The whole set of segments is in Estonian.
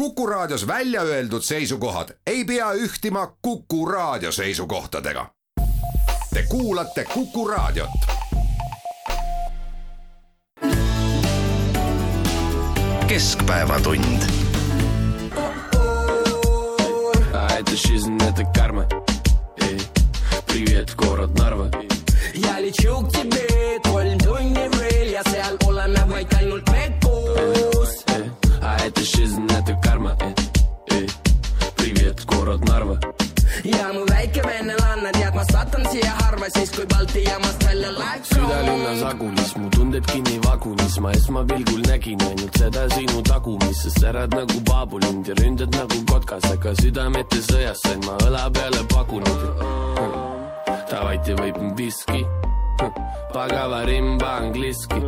Kuku Raadios välja öeldud seisukohad ei pea ühtima Kuku Raadio seisukohtadega. Te kuulate Kuku Raadiot. keskpäevatund. Это жизнь, это карма. Эй, привет, город Нарва. Я лечу к тебе, kolm tundi veel ja seal oleme vaid ainult me koos . Эй, а это жизнь, это карма. Эй, эй, привет, город Нарва. ja mu väike vennelanna tead , ma satan siia harva siis , kui Balti jaamast välja läheb . südalinnas agulis , mu tunded kinni vagunis , ma esmapilgul nägin ainult seda sinu tagumist , sa särad nagu paabulind ja ründad nagu kotkas , aga südamete sõjas sain ma õla peale pagunud . Давайте выпьем виски , погава римба английски .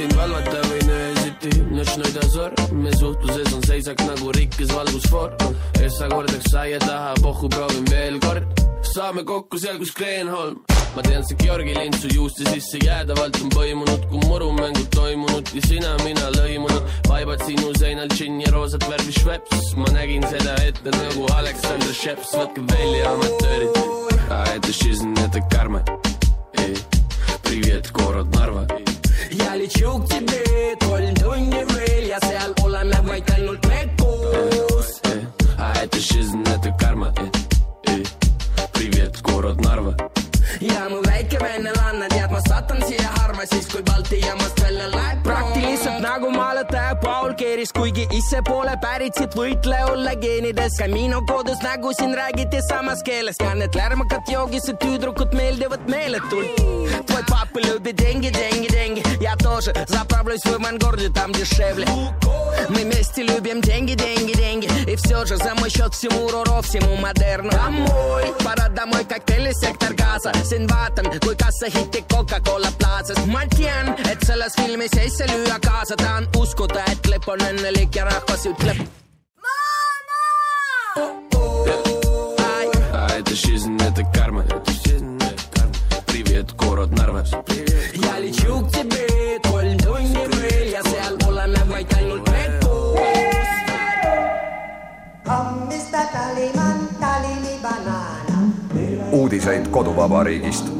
sind valvata võin öösiti, notš nõida sorg, me suhtluses on seisak nagu rikkis valgusfoor. Essa kordaks saia taha, pohhu proovin veel kord, saame kokku seal, kus Kreenholm ma tean, see Georgi lind su juuste sisse jäädavalt on põimunud, kui murumängud toimunud ja sina, mina lõimunud. vaibad sinu seinal džinn ja roosat värvi šveps, ma nägin seda ette nagu Aleksander Šeps, võtke välja amatöörid. I had the shiz and the karma. ja lечу к тебе , kolm tundi veel ja seal oleme vaid ainult me koos . Э, А это жизнь, это карма. Э, э, Привет, город Нарва. ja mu väike vennelanna tead , ma satan siia harva siis , kui Balti jaamast välja läheb . praktiliselt nagu maaletaja Paul Keeris , kuigi ise pole pärit siit võitleja olla geenides . Camino kodus nägu siin räägiti samas keeles ja need lärmakad joogised tüdrukud meeldivad meeletult . Твой папа любит деньги , деньги , деньги Я тоже заправлюсь в авангарде, там дешевле. Мы вместе любим деньги, деньги, деньги. И все же за мой счет всему РОРО, всему модерну. Домой, пора домой, коктейли сектор газа. Vaatan, kui kassahitti Coca-Cola plaasas Ma tean, et selles filmis ei saa lüüa kaasa Tahan uskuda, et klepp on õnnelik ja rahvas ütleb А это жизнь, это карма. Привет, город Нарва. ja lечу к тебе , kolm tundi veel ja seal oleme vaid ainult me koos Come Mr. Tallyman, tally me banana. uudiseid koduvabariigist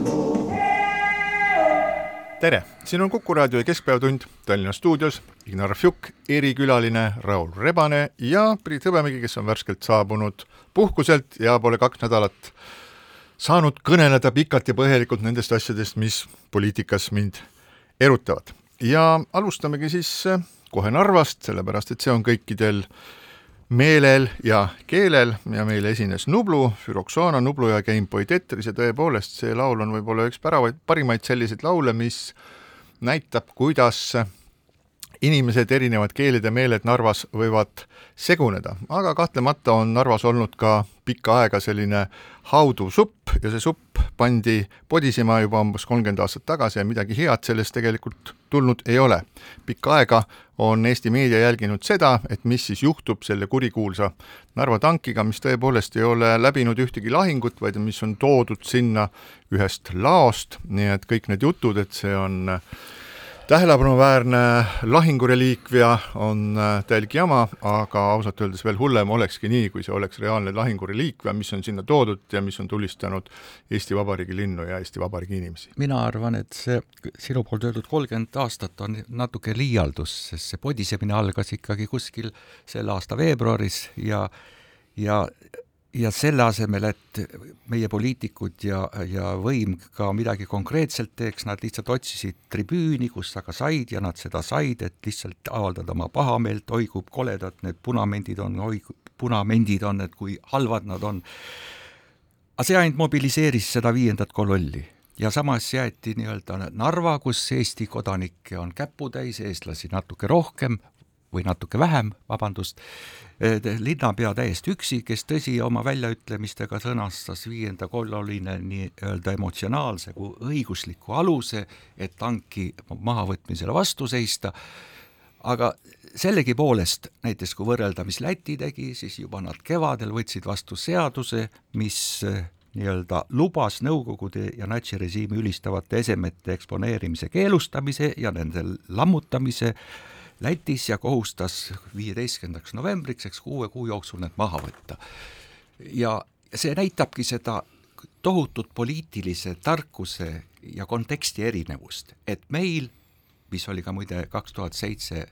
tere , siin on Kuku raadio Keskpäevatund Tallinna stuudios Ignar Fjuk , erikülaline Raul Rebane ja Priit Hõbemägi , kes on värskelt saabunud puhkuselt ja pole kaks nädalat saanud kõneleda pikalt ja põhjalikult nendest asjadest, mis poliitikas mind erutavad. ja alustamegi siis äh, kohe Narvast, sellepärast et see on kõikidel meelel ja keelel ja meil esines Nublu, Füroxana Nublu ja Gameboy Tetris ja tõepoolest see laul on võib-olla üks päravaid, parimaid selliseid laule, mis näitab, kuidas inimesed, erinevad keeled ja meeled Narvas võivad seguneda, aga kahtlemata on Narvas olnud ka pikka aega selline hauduv supp ja see supp pandi podisema juba umbes kolmkümmend aastat tagasi ja midagi head sellest tegelikult tulnud ei ole. pikka aega on Eesti meedia jälginud seda, et mis siis juhtub selle kurikuulsa Narva tankiga, mis tõepoolest ei ole läbinud ühtegi lahingut, vaid mis on toodud sinna ühest laost, nii et kõik need jutud, et see on tähelepanuväärne lahingureliikvia on äh, täielik jama, aga ausalt öeldes veel hullem olekski nii, kui see oleks reaalne lahingureliikvia, mis on sinna toodud ja mis on tulistanud Eesti Vabariigi linnu ja Eesti Vabariigi inimesi. mina arvan, et see sinu poolt öeldud kolmkümmend aastat on natuke liialdus, sest see podisemine algas ikkagi kuskil selle aasta veebruaris ja ja ja selle asemel, et meie poliitikud ja, ja võim ka midagi konkreetselt teeks, nad lihtsalt otsisid tribüüni, kus aga said ja nad seda said, et lihtsalt avaldada oma pahameelt, oi kui koledad need punamendid on, oi kui punamendid on, et kui halvad nad on. aga see ainult mobiliseeris seda viiendat kololli ja samas jäeti nii-öelda Narva, kus Eesti kodanikke on käputäis, eestlasi natuke rohkem või natuke vähem, vabandust, linnapea täiesti üksi, kes tõsi, oma väljaütlemistega sõnastas viienda kolonine nii-öelda emotsionaalse kui õigusliku aluse, et tanki mahavõtmisele vastu seista, aga sellegipoolest, näiteks kui võrrelda, mis Läti tegi, siis juba nad kevadel võtsid vastu seaduse, mis nii-öelda lubas Nõukogude ja natsirežiimi ülistavate esemete eksponeerimise keelustamise ja nende lammutamise Lätis ja kohustas viieteistkümnendaks novembriks, eks kuue kuu jooksul need maha võtta. ja see näitabki seda tohutut poliitilise tarkuse ja konteksti erinevust, et meil, mis oli ka muide kaks tuhat seitse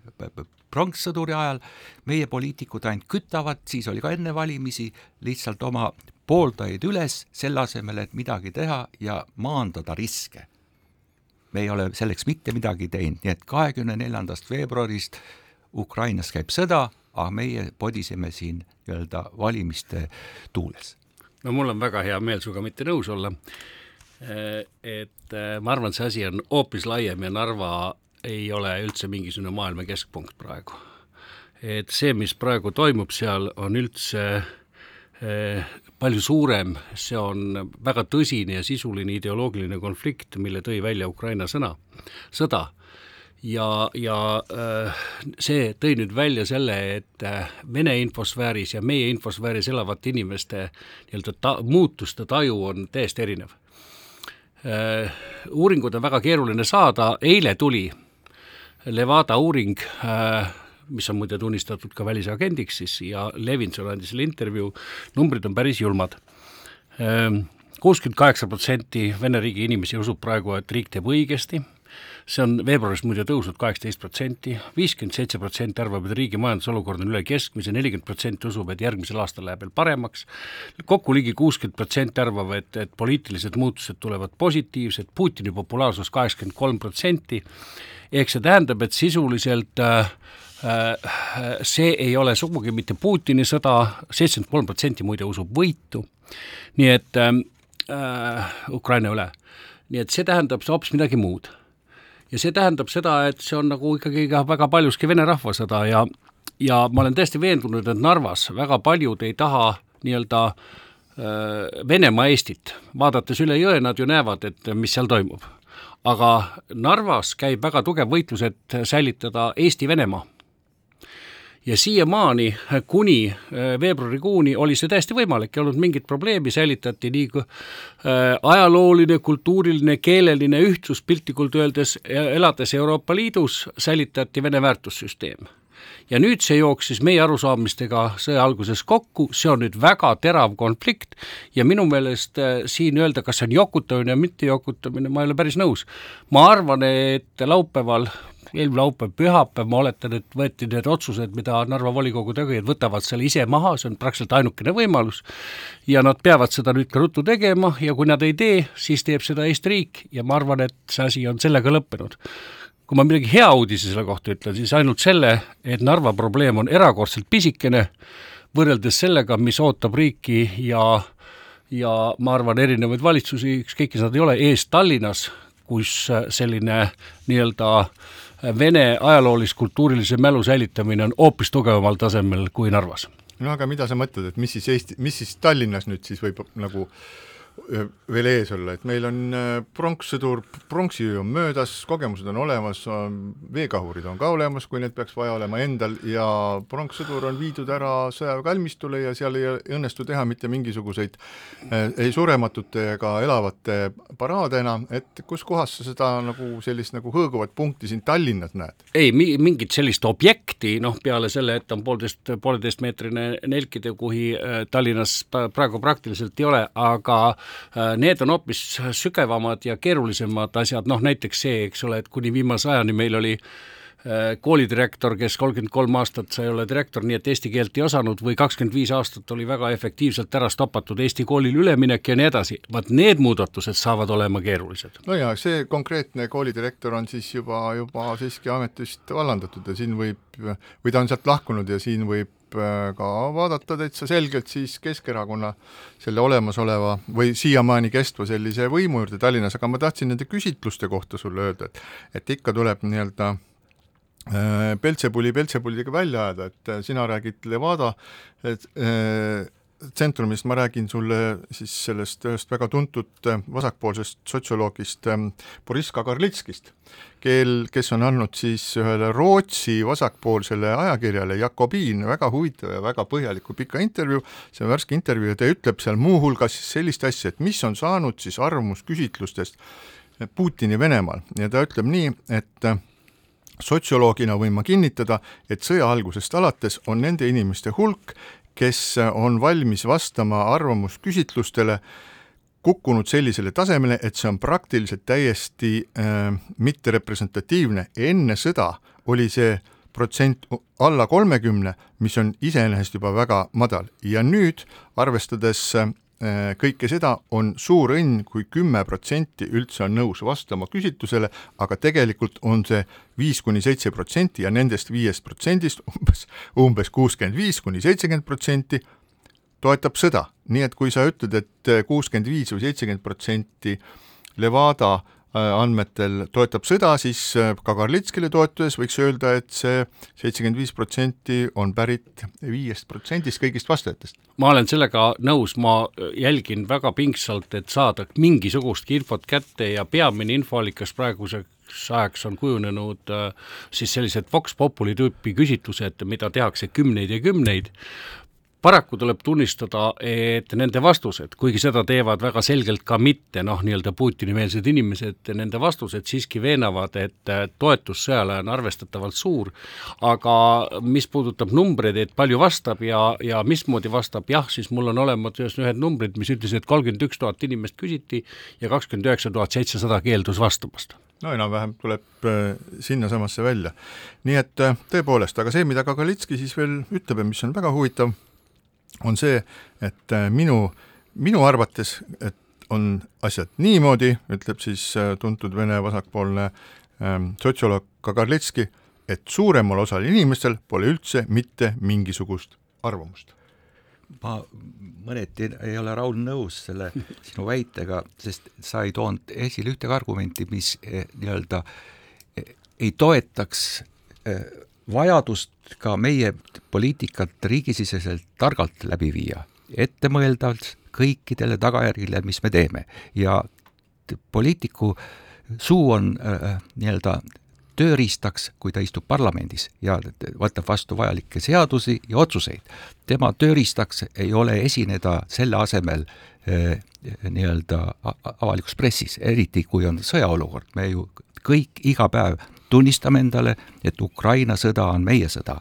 pronkssõduri ajal, meie poliitikud ainult kütavad, siis oli ka enne valimisi, lihtsalt oma pooldajaid üles, selle asemel, et midagi teha ja maandada riske. Me ei ole selleks mitte midagi teinud, nii et kahekümne neljandast veebruarist Ukrainas käib sõda, aga meie podiseme siin nii-öelda valimiste tuules. no mul on väga hea meel sinuga mitte nõus olla. et eh, ma arvan, see asi on hoopis laiem ja Narva ei ole üldse mingisugune maailma keskpunkt praegu. et see, mis praegu toimub seal, on üldse eh, palju suurem, see on väga tõsine ja sisuline ideoloogiline konflikt, mille tõi välja Ukraina sõna, sõda. ja, ja äh, see tõi nüüd välja selle, et äh, Vene infosfääris ja meie infosfääris elavate inimeste nii-öelda ta-, muutuste taju on täiesti erinev äh,. Uuringud on väga keeruline saada, eile tuli Levada uuring mis on muide tunnistatud ka välisagendiks siis ja Levinson andis selle intervjuu, numbrid on päris julmad. Ehm, kuuskümmend kaheksa protsenti Vene riigi inimesi usub praegu, et riik teeb õigesti, see on veebruaris muide tõusnud kaheksateist protsenti, viiskümmend seitse protsenti arvab, et riigi majandusolukord on üle keskmise, nelikümmend protsenti usub, et järgmisel aastal läheb veel paremaks, kokku ligi kuuskümmend protsenti arvab, et, et poliitilised muutused tulevad positiivsed, Putini populaarsus kaheksakümmend kolm protsenti. Ehk see tähendab, et sisuliselt äh, see ei ole sugugi mitte Putini sõda, seitsekümmend kolm protsenti muide usub võitu, nii et äh, äh, Ukraina üle. nii et see tähendab hoopis midagi muud. ja see tähendab seda, et see on nagu ikkagi ka väga paljuski vene rahvasõda ja ja ma olen täiesti veendunud, et Narvas väga paljud ei taha nii-öelda äh, Venemaa Eestit, vaadates üle jõe, nad ju näevad, et mis seal toimub aga Narvas käib väga tugev võitlus, et säilitada Eesti-Venemaa. Ja siiamaani, kuni äh, veebruarikuuni oli see täiesti võimalik, ei olnud mingit probleemi, säilitati nii äh, ajalooline, kultuuriline, keeleline ühtsus piltlikult öeldes, elades Euroopa Liidus, säilitati Vene väärtussüsteem ja nüüd see jooksis meie arusaamistega sõja alguses kokku, see on nüüd väga terav konflikt ja minu meelest äh, siin öelda, kas see on jokutamine või mitte jokutamine, ma ei ole päris nõus. ma arvan, et laupäeval eelmine laupäev, pühapäev, ma oletan, et võeti need otsused, mida Narva volikogu tegijad võtavad selle ise maha, see on praktiliselt ainukene võimalus, ja nad peavad seda nüüd ka ruttu tegema ja kui nad ei tee, siis teeb seda Eesti riik ja ma arvan, et see asi on sellega lõppenud. Kui ma midagi hea uudise selle kohta ütlen, siis ainult selle, et Narva probleem on erakordselt pisikene võrreldes sellega, mis ootab riiki ja ja ma arvan, erinevaid valitsusi, ükskõik kes nad ei ole, ees Tallinnas, kus selline nii-öelda vene ajaloolis-kultuurilise mälu säilitamine on hoopis tugevamal tasemel kui Narvas. no aga mida sa mõtled, et mis siis Eesti, mis siis Tallinnas nüüd siis võib nagu veel ees olla, et meil on pronkssõdur, pronksiöö on möödas, kogemused on olemas, veekahurid on ka olemas, kui need peaks vaja olema endal, ja pronkssõdur on viidud ära sõjaväekalmistule ja seal ei õnnestu teha mitte mingisuguseid ei surematute ega elavate paraade enam, et kus kohas sa seda nagu sellist nagu hõõguvat punkti siin Tallinnas näed? ei, mingit sellist objekti, noh, peale selle, et on poolteist, pooleteistmeetrine nelkide kuhi Tallinnas praegu praktiliselt ei ole, aga Äh, need on hoopis sügavamad ja keerulisemad asjad, noh näiteks see, eks ole, et kuni viimase ajani meil oli äh, koolidirektor, kes kolmkümmend kolm aastat sai olla direktor, nii et eesti keelt ei osanud, või kakskümmend viis aastat oli väga efektiivselt ära stopatud Eesti koolil üleminek ja nii edasi, vaat need muudatused saavad olema keerulised. no ja see konkreetne koolidirektor on siis juba, juba siiski ametist vallandatud ja siin võib, või ta on sealt lahkunud ja siin võib Äh, ka vaadata täitsa selgelt siis Keskerakonna selle olemasoleva või siiamaani kestva sellise võimu juurde Tallinnas, aga ma tahtsin nende küsitluste kohta sulle öelda, et et ikka tuleb nii-öelda äh, Peltsepuli Peltsepulidega välja ajada, et äh, sina räägid Levada et, äh, tsentrumist ma räägin sulle siis sellest ühest väga tuntud äh, vasakpoolsest sotsioloogist ähm, Boriss Kagarlitskist, kel, kes on andnud siis ühele Rootsi vasakpoolsele ajakirjale Jakobiin väga huvitava ja väga põhjaliku pika intervjuu, see on värske intervjuu ja ta ütleb seal muuhulgas sellist asja, et mis on saanud siis arvamusküsitlustest Putini Venemaal. Ja ta ütleb nii, et äh, sotsioloogina võin ma kinnitada, et sõja algusest alates on nende inimeste hulk, kes on valmis vastama arvamusküsitlustele, kukkunud sellisele tasemele, et see on praktiliselt täiesti äh, mitterepresentatiivne. enne sõda oli see protsent alla kolmekümne, mis on iseenesest juba väga madal ja nüüd, arvestades äh, kõike seda on suur õnn kui, kui kümme protsenti üldse on nõus vastama küsitlusele, aga tegelikult on see viis kuni seitse protsenti ja nendest viiest protsendist umbes, umbes kuuskümmend viis kuni seitsekümmend protsenti toetab sõda. nii et kui sa ütled, et kuuskümmend viis või seitsekümmend protsenti Levada Äh, andmetel toetab sõda, siis äh, ka Karlitskile toetudes võiks öelda, et see seitsekümmend viis protsenti on pärit viiest protsendist kõigist vastajatest. ma olen sellega nõus, ma jälgin väga pingsalt, et saada mingisugustki infot kätte ja peamine infoallikas praeguseks ajaks on kujunenud äh, siis sellised Vox Populi tüüpi küsitlused, mida tehakse kümneid ja kümneid, paraku tuleb tunnistada, et nende vastused, kuigi seda teevad väga selgelt ka mitte noh, nii-öelda Putini-meelsed inimesed, nende vastused siiski veenavad, et toetus sõjale on arvestatavalt suur, aga mis puudutab numbreid, et palju vastab ja, ja mismoodi vastab, jah, siis mul on olemas ühed numbrid, mis ütlesid, et kolmkümmend üks tuhat inimest küsiti ja kakskümmend üheksa tuhat seitsesada keeldus vastamast no enam-vähem tuleb äh, sinnasamasse välja. nii et äh, tõepoolest, aga see, mida Kagalitski siis veel ütleb ja mis on väga huvitav, on see, et äh, minu, minu arvates, et on asjad niimoodi, ütleb siis äh, tuntud Vene vasakpoolne ähm, sotsioloog Kagarletski, et suuremal osal inimestel pole üldse mitte mingisugust arvamust. Ma mõneti ei ole, Raul, nõus selle sinu väitega, sest sa ei toonud esile ühtegi argumenti, mis eh, nii-öelda eh, ei toetaks eh, vajadust ka meie poliitikat riigisiseselt targalt läbi viia, ettemõeldavalt kõikidele tagajärgile, mis me teeme ja poliitiku suu on äh, nii-öelda tööriistaks, kui ta istub parlamendis ja võtab vastu vajalikke seadusi ja otsuseid. tema tööriistaks ei ole esineda selle asemel äh, nii-öelda avalikus pressis, eriti kui on sõjaolukord, me ju kõik iga päev tunnistame endale, et Ukraina sõda on meie sõda.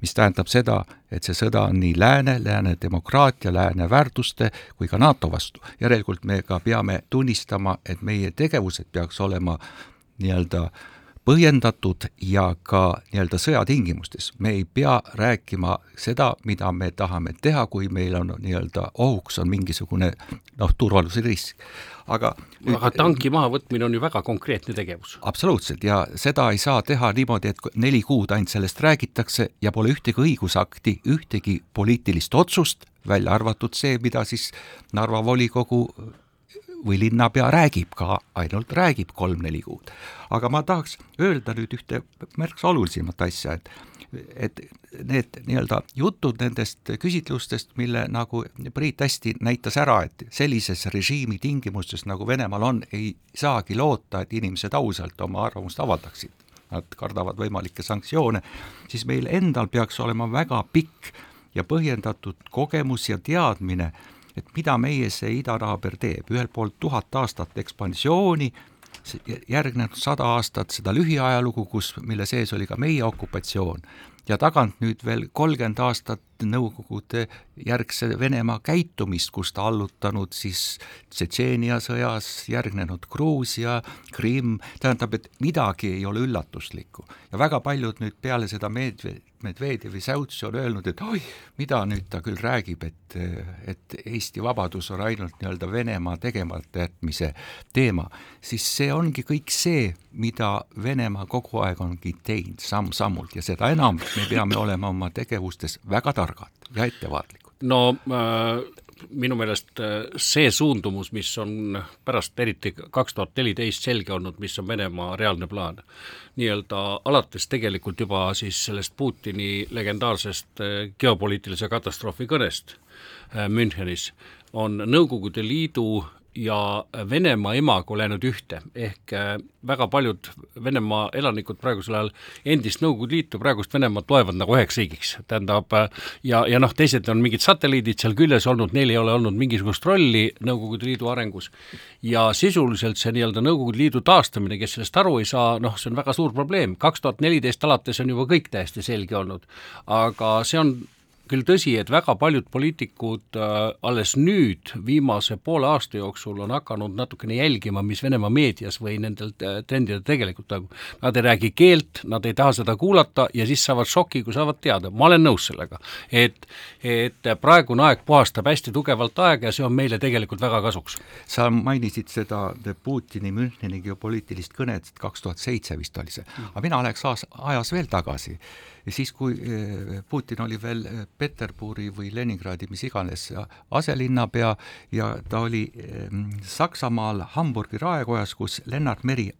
mis tähendab seda, et see sõda on nii lääne, lääne demokraatia, lääne väärtuste kui ka NATO vastu. järelikult me ka peame tunnistama, et meie tegevused peaks olema nii-öelda põhjendatud ja ka nii-öelda sõjatingimustes. me ei pea rääkima seda, mida me tahame teha, kui meil on nii-öelda ohuks on mingisugune noh, turvalisrisk aga aga tanki mahavõtmine on ju väga konkreetne tegevus. absoluutselt, ja seda ei saa teha niimoodi, et neli kuud ainult sellest räägitakse ja pole ühtegi õigusakti, ühtegi poliitilist otsust, välja arvatud see, mida siis Narva volikogu või linnapea räägib ka, ainult räägib kolm-neli kuud. aga ma tahaks öelda nüüd ühte märksa olulisemat asja, et et need nii-öelda jutud nendest küsitlustest, mille nagu Priit hästi näitas ära, et sellises režiimi tingimustes, nagu Venemaal on, ei saagi loota, et inimesed ausalt oma arvamust avaldaksid. Nad kardavad võimalikke sanktsioone, siis meil endal peaks olema väga pikk ja põhjendatud kogemus ja teadmine, et mida meie see idanaaber teeb, ühelt poolt tuhat aastat ekspansiooni, järgnenud sada aastat seda lühiajalugu, kus, mille sees oli ka meie okupatsioon. Ja tagant nüüd veel kolmkümmend aastat Nõukogude järgse Venemaa käitumist, kus ta allutanud siis Tšetšeenia sõjas, järgnenud Gruusia, Krimm, tähendab, et midagi ei ole üllatuslikku. ja väga paljud nüüd peale seda Medve-, Medvedjevi säutsi on öelnud, et oi, mida nüüd ta küll räägib, et, et Eesti vabadus on ainult nii-öelda Venemaa tegemata jätmise teema, siis see ongi kõik see, mida Venemaa kogu aeg ongi teinud samm-sammult. Ja seda enam me peame olema oma tegevustes väga targad ja ettevaatlikud. No äh, minu meelest äh, see suundumus, mis on pärast eriti kaks tuhat neliteist selge olnud, mis on Venemaa reaalne plaan, nii-öelda alates tegelikult juba siis sellest Putini legendaarsest äh, geopoliitilise katastroofi kõnest äh, Münchenis, on Nõukogude Liidu ja Venemaa imago läinud ühte, ehk äh, väga paljud Venemaa elanikud praegusel ajal endist Nõukogude Liitu, praegust Venemaad loevad nagu üheks riigiks, tähendab äh, ja, ja noh, teised on mingid satelliidid seal küljes olnud, neil ei ole olnud mingisugust rolli Nõukogude Liidu arengus. ja sisuliselt see nii-öelda Nõukogude Liidu taastamine, kes sellest aru ei saa, noh, see on väga suur probleem, kaks tuhat neliteist alates on juba kõik täiesti selge olnud. aga see on küll tõsi, et väga paljud poliitikud äh, alles nüüd, viimase poole aasta jooksul on hakanud natukene jälgima, mis Venemaa meedias või nendel trendidel tegelikult toimub. Nad ei räägi keelt, nad ei taha seda kuulata ja siis saavad šoki, kui saavad teada, ma olen nõus sellega. et, et praegune aeg puhastab hästi tugevalt aega ja see on meile tegelikult väga kasuks. sa mainisid seda Putini Müncheni geopoliitilist kõnet, kaks tuhat seitse vist oli see, aga mina läheks ajas veel tagasi siis, kui eh, Putin oli veel eh, Peterburi või Leningradi, mis iganes, aselinnapea ja ta oli Saksamaal Hamburgi raekojas, kus Lennart Meri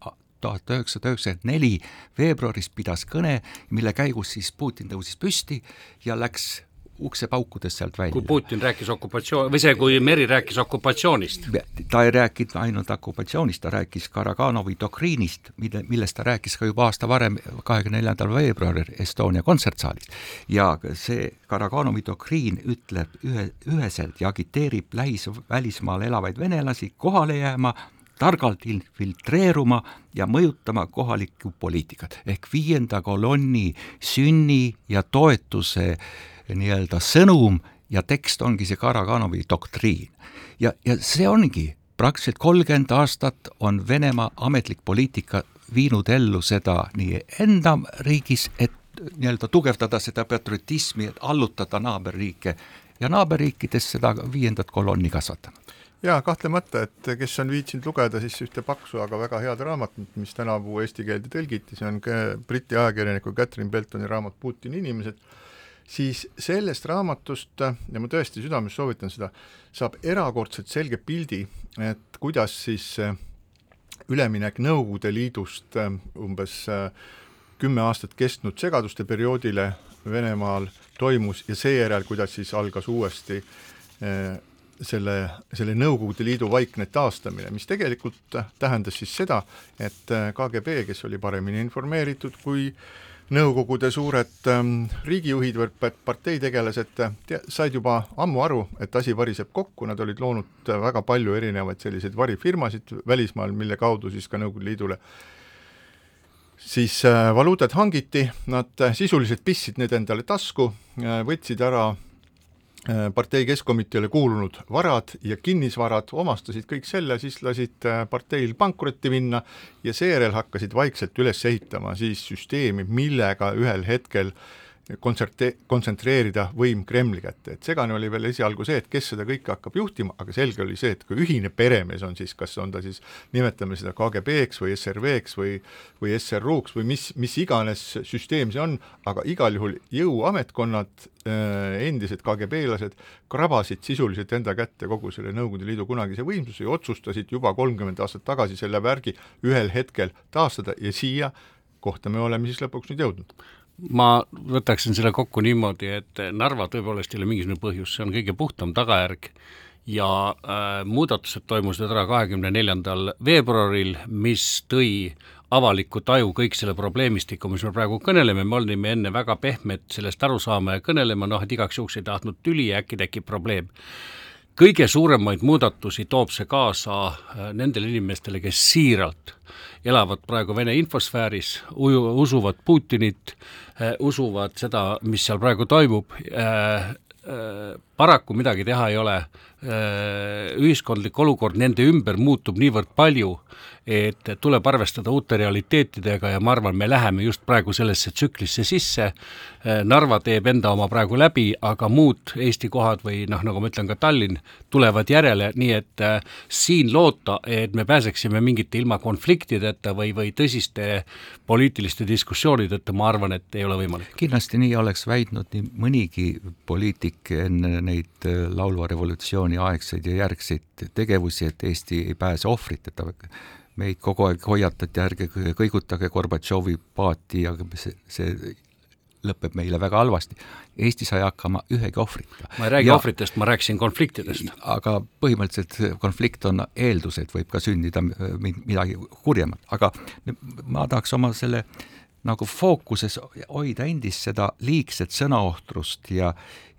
tuhat üheksasada üheksakümmend neli veebruaris pidas kõne, mille käigus siis Putin tõusis püsti ja läks uksepaukudest sealt välja. kui Putin rääkis okupatsioon, või see, kui Meri rääkis okupatsioonist? ta ei rääkinud ainult okupatsioonist, ta rääkis Karaganovi doktriinist, mille, millest ta rääkis ka juba aasta varem, kahekümne neljandal veebruaril Estonia kontsertsaalis. ja see Karaganovi doktriin ütleb ühe, üheselt ja agiteerib lähis, välismaal elavaid venelasi kohale jääma, targalt infiltreeruma ja mõjutama kohalikku poliitikat ehk viienda kolonni sünni ja toetuse äh, nii-öelda sõnum ja tekst ongi see Karaganovi doktriin. ja, ja see ongi, praktiliselt kolmkümmend aastat on Venemaa ametlik poliitika viinud ellu seda nii enda riigis, et nii-öelda tugevdada seda patriotismi, et allutada naaberriike ja naaberriikides seda viiendat kolonni kasvatama jaa, kahtlemata, et kes on viitsinud lugeda siis ühte paksu, aga väga head raamatut, mis tänavu eesti keelde tõlgiti, see on Briti ajakirjaniku Catherine Beltoni raamat Putini inimesed siis sellest raamatust, ja ma tõesti südames soovitan seda, saab erakordselt selge pildi, et kuidas siis üleminek Nõukogude Liidust umbes kümme aastat kestnud segaduste perioodile Venemaal toimus ja seejärel, kuidas siis algas uuesti selle, selle Nõukogude Liidu vaikne taastamine, mis tegelikult tähendas siis seda, et KGB, kes oli paremini informeeritud kui äh, Nõukogude suured ähm, riigijuhid või parteitegelased te, said juba ammu aru, et asi variseb kokku, nad olid loonud väga palju erinevaid selliseid varifirmasid välismaal, mille kaudu siis ka Nõukogude Liidule siis äh, valuutad hangiti, nad sisuliselt pistsid need endale tasku äh,, võtsid ära Äh, partei keskkomiteele kuulunud varad ja kinnisvarad, omastasid kõik selle, siis lasid äh, parteil pankrotti minna ja seejärel hakkasid vaikselt üles ehitama siis süsteemi, millega ühel hetkel äh, kontserte-, kontsentreerida võim Kremli kätte, et segane oli veel esialgu see, et kes seda kõike hakkab juhtima, aga selge oli see, et kui ühine peremees on siis, kas on ta siis, nimetame seda KGB-ks või SRV-ks või või SRU-ks või mis, mis iganes süsteem see on, aga igal juhul jõuametkonnad äh,, endised KGB-lased, krabasid sisuliselt enda kätte kogu selle Nõukogude Liidu kunagise võimsuse ja otsustasid juba kolmkümmend aastat tagasi selle värgi ühel hetkel taastada ja siia kohta me oleme siis lõpuks nüüd jõudnud ma võtaksin selle kokku niimoodi, et Narva tõepoolest ei ole mingisugune põhjus, see on kõige puhtam tagajärg ja äh, muudatused toimusid ära kahekümne neljandal veebruaril, mis tõi avalikku taju kõik selle probleemistiku, mis me praegu kõneleme, me olime enne väga pehmed sellest aru saama ja kõnelema, noh et igaks juhuks ei tahtnud tüli ja äkki tekib probleem. Kõige suuremaid muudatusi toob see kaasa äh, nendele inimestele, kes siiralt elavad praegu Vene infosfääris, usuvad Putinit, äh, usuvad seda, mis seal praegu toimub, äh, paraku midagi teha ei ole, ühiskondlik olukord nende ümber muutub niivõrd palju, et tuleb arvestada uute realiteetidega ja ma arvan, me läheme just praegu sellesse tsüklisse sisse. Narva teeb enda oma praegu läbi, aga muud Eesti kohad või noh, nagu ma ütlen, ka Tallinn tulevad järele, nii et siin loota, et me pääseksime mingite ilma konfliktideta või, või tõsiste poliitiliste diskussioonideta, ma arvan, et ei ole võimalik. kindlasti nii oleks väitnud nii mõnigi poliitik enne neid äh, laulva revolutsiooni aegseid ja järgseid tegevusi, et Eesti ei pääse ohvriteta. meid kogu aeg hoiatati, ärge kõigutage Gorbatšovi paati ja see, see lõpeb meile väga halvasti. Eesti sai hakkama ühegi ohvrita. ma ei räägi ja, ohvritest, ma rääkisin konfliktidest. aga põhimõtteliselt konflikt on eeldus, et võib ka sündida midagi kurjemat, aga ma tahaks oma selle nagu fookuses hoida endist seda liigset sõnaohtrust ja,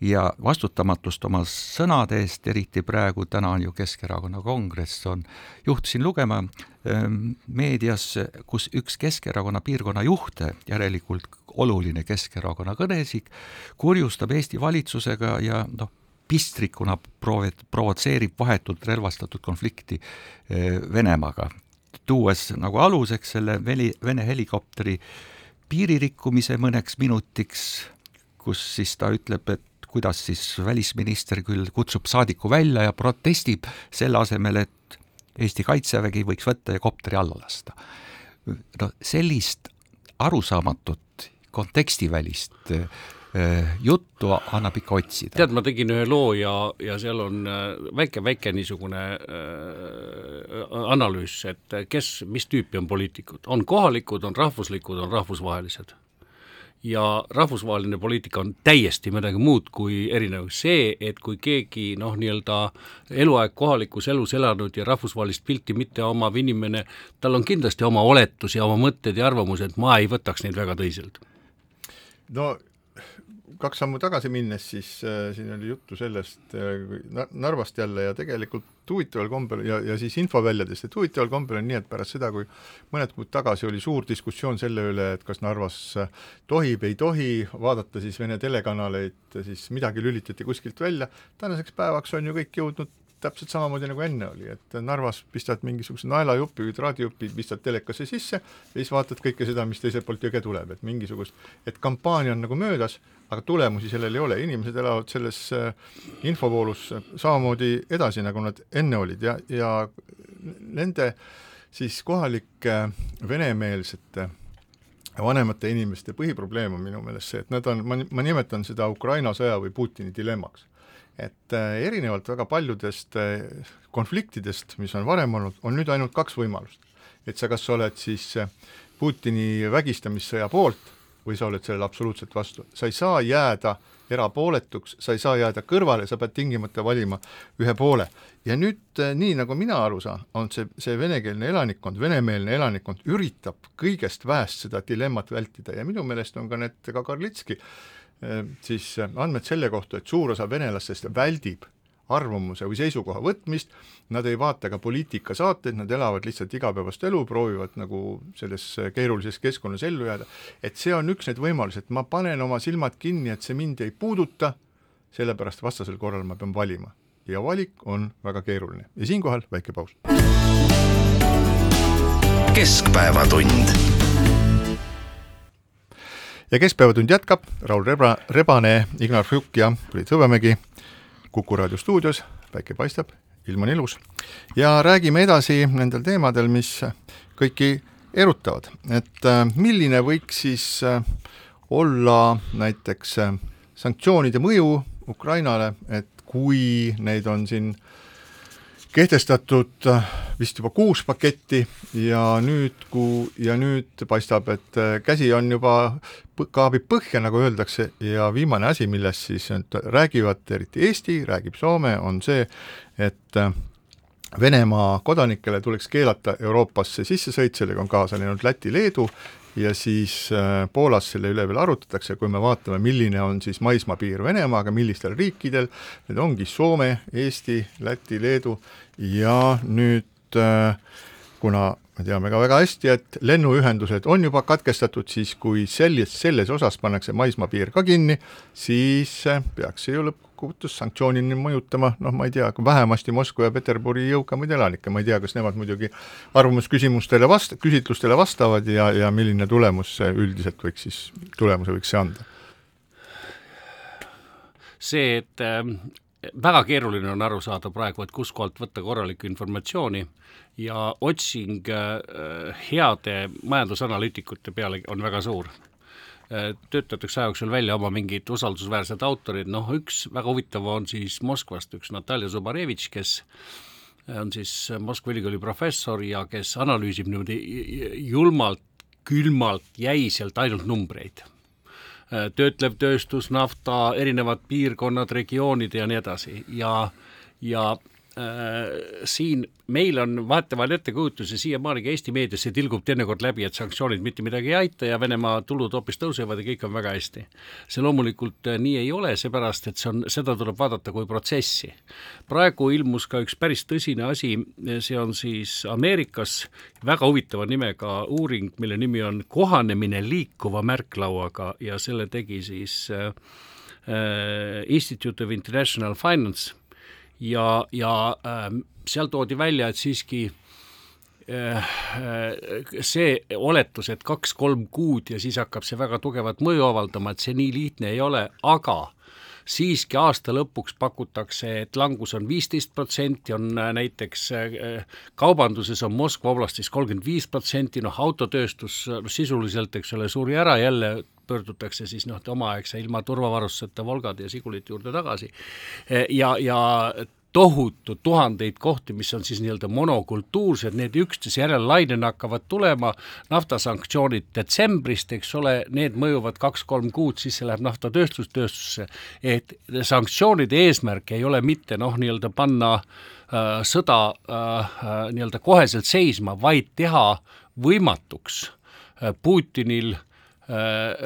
ja vastutamatust oma sõnade eest, eriti praegu, täna on ju Keskerakonna kongress, on, juhtusin lugema ähm, meedias, kus üks Keskerakonna piirkonna juhte, järelikult oluline Keskerakonna kõnesik, kurjustab Eesti valitsusega ja noh, pistrikuna proov-, provotseerib vahetult relvastatud konflikti äh, Venemaaga, tuues nagu aluseks selle Vene, Vene helikopteri äh, piiririkkumise mõneks minutiks, kus siis ta ütleb, et kuidas siis välisminister küll kutsub saadiku välja ja protestib selle asemel, et Eesti Kaitsevägi võiks võtta ja kopteri alla lasta. no sellist arusaamatut kontekstivälist juttu annab ikka otsida. tead, ma tegin ühe loo ja, ja seal on väike-väike äh, niisugune äh, analüüs, et kes, mis tüüpi on poliitikud, on kohalikud, on rahvuslikud, on rahvusvahelised ja rahvusvaheline poliitika on täiesti midagi muud kui erinev. see, et kui keegi noh, nii-öelda eluaeg kohalikus elus elanud ja rahvusvahelist pilti mitte omav inimene, tal on kindlasti oma oletusi, oma mõtted ja arvamused, ma ei võtaks neid väga tõsiselt. no kaks sammu tagasi minnes, siis äh, siin oli juttu sellest äh, Narvast jälle ja tegelikult huvitaval kombel ja, ja siis infoväljadest, et huvitaval kombel on nii, et pärast seda, kui mõned kuud tagasi oli suur diskussioon selle üle, et kas Narvas äh, tohib, ei tohi vaadata siis Vene telekanaleid, siis midagi lülitati kuskilt välja, tänaseks päevaks on ju kõik jõudnud täpselt samamoodi nagu enne oli, et Narvas pistad mingisuguse naelajupi või traadijupi, pistad telekasse sisse ja siis vaatad kõike seda, mis teiselt poolt jõge tuleb, et mingisugust, et kampaania on nagu möödas, aga tulemusi sellel ei ole, inimesed elavad selles äh, infovoolus samamoodi edasi, nagu nad enne olid ja, ja nende siis kohalike venemeelsete vanemate inimeste põhiprobleem on minu meelest see, et nad on, ma, ma nimetan seda Ukraina sõja või Putini dilemmaks et äh, erinevalt väga paljudest äh, konfliktidest, mis on varem olnud, on nüüd ainult kaks võimalust. et sa kas oled siis äh, Putini vägistamissõja poolt või sa oled sellele absoluutselt vastu, sa ei saa jääda erapooletuks, sa ei saa jääda kõrvale, sa pead tingimata valima ühe poole. ja nüüd nii, nagu mina aru saan, on see, see venekeelne elanikkond, venemeelne elanikkond üritab kõigest väest seda dilemmat vältida ja minu meelest on ka need, ka Karlitski Ehm, siis äh, andmed selle kohta, et suur osa venelastest väldib arvamuse või seisukoha võtmist, nad ei vaata ka poliitikasaateid, nad elavad lihtsalt igapäevast elu, proovivad nagu selles äh, keerulises keskkonnas ellu jääda, et see on üks neid võimalusi, et ma panen oma silmad kinni, et see mind ei puuduta, sellepärast vastasel korral ma pean valima. ja valik on väga keeruline. Ja siinkohal väike paus. keskpäevatund ja Keskpäevatund jätkab, Raul Rebra, Rebane, Ignar Fjuk ja Priit Hõbemägi Kuku raadio stuudios, päike paistab, ilm on ilus. ja räägime edasi nendel teemadel, mis kõiki erutavad, et äh, milline võiks siis äh, olla näiteks äh, sanktsioonide mõju Ukrainale, et kui neid on siin kehtestatud äh, vist juba kuus paketti ja nüüd, kui, ja nüüd paistab, et äh, käsi on juba, kaabib põhja, nagu öeldakse, ja viimane asi, millest siis räägivad, eriti Eesti, räägib Soome, on see, et äh, Venemaa kodanikele tuleks keelata Euroopasse sissesõit, sellega on kaasa läinud Läti, Leedu ja siis Poolas selle üle veel arutatakse, kui me vaatame, milline on siis maismaapiir Venemaaga, millistel riikidel, need ongi Soome, Eesti, Läti, Leedu ja nüüd äh, kuna me teame ka väga hästi, et lennuühendused on juba katkestatud, siis kui selles, selles osas pannakse maismaapiir ka kinni, siis äh, peaks see ju lõpp, lõppkokkuvõttes sanktsioonini mõjutama, noh, ma ei tea, vähemasti Moskva ja Peterburi jõukamaid elanikke, ma ei tea, kas nemad muidugi arvamusküsimustele vast-, küsitlustele vastavad ja, ja milline tulemus see üldiselt võiks siis, tulemuse võiks see anda? see, et äh, väga keeruline on aru saada praegu, et kuskohalt võtta korralikku informatsiooni ja otsing äh, heade majandusanalüütikute peale on väga suur. Töötatakse aja jooksul välja oma mingid usaldusväärsed autorid, noh üks väga huvitav on siis Moskvast üks Natalja Zubarevitš, kes on siis Moskva ülikooli professor ja kes analüüsib niimoodi julmalt, külmalt, jäiselt ainult numbreid töötlev tööstus, nafta, erinevad piirkonnad, regioonid ja nii edasi. Ja, ja äh, siin meil on vahetevahel ettekujutus ja siiamaani ka Eesti meediasse tilgub teinekord läbi, et sanktsioonid mitte midagi ei aita ja Venemaa tulud hoopis tõusevad ja kõik on väga hästi. see loomulikult äh, nii ei ole, seepärast et see on, seda tuleb vaadata kui protsessi. praegu ilmus ka üks päris tõsine asi, see on siis Ameerikas väga huvitava nimega uuring, mille nimi on Kohanemine liikuva märklauaga ja selle tegi siis äh, äh Institute of International Finance ja, ja äh, seal toodi välja, et siiski äh, äh, see oletus, et kaks-kolm kuud ja siis hakkab see väga tugevat mõju avaldama, et see nii lihtne ei ole, aga siiski aasta lõpuks pakutakse, et langus on viisteist protsenti, on äh, näiteks kaubanduses on Moskva oblastis kolmkümmend viis protsenti, noh autotööstus sisuliselt, eks ole, suri ära, jälle pöördutakse siis noh, omaaegse ilma turvavarustuseta Volgade ja Sigulite juurde tagasi. Ja, ja tohutu tuhandeid kohti, mis on siis nii-öelda monokultuursed, need üksteise järel lainena hakkavad tulema, naftasanktsioonid detsembrist, eks ole, need mõjuvad kaks-kolm kuud, siis see läheb naftatööstus, tööstusse, et sanktsioonide eesmärk ei ole mitte noh, nii-öelda panna äh, sõda äh, äh nii-öelda koheselt seisma, vaid teha võimatuks äh, Putinil äh,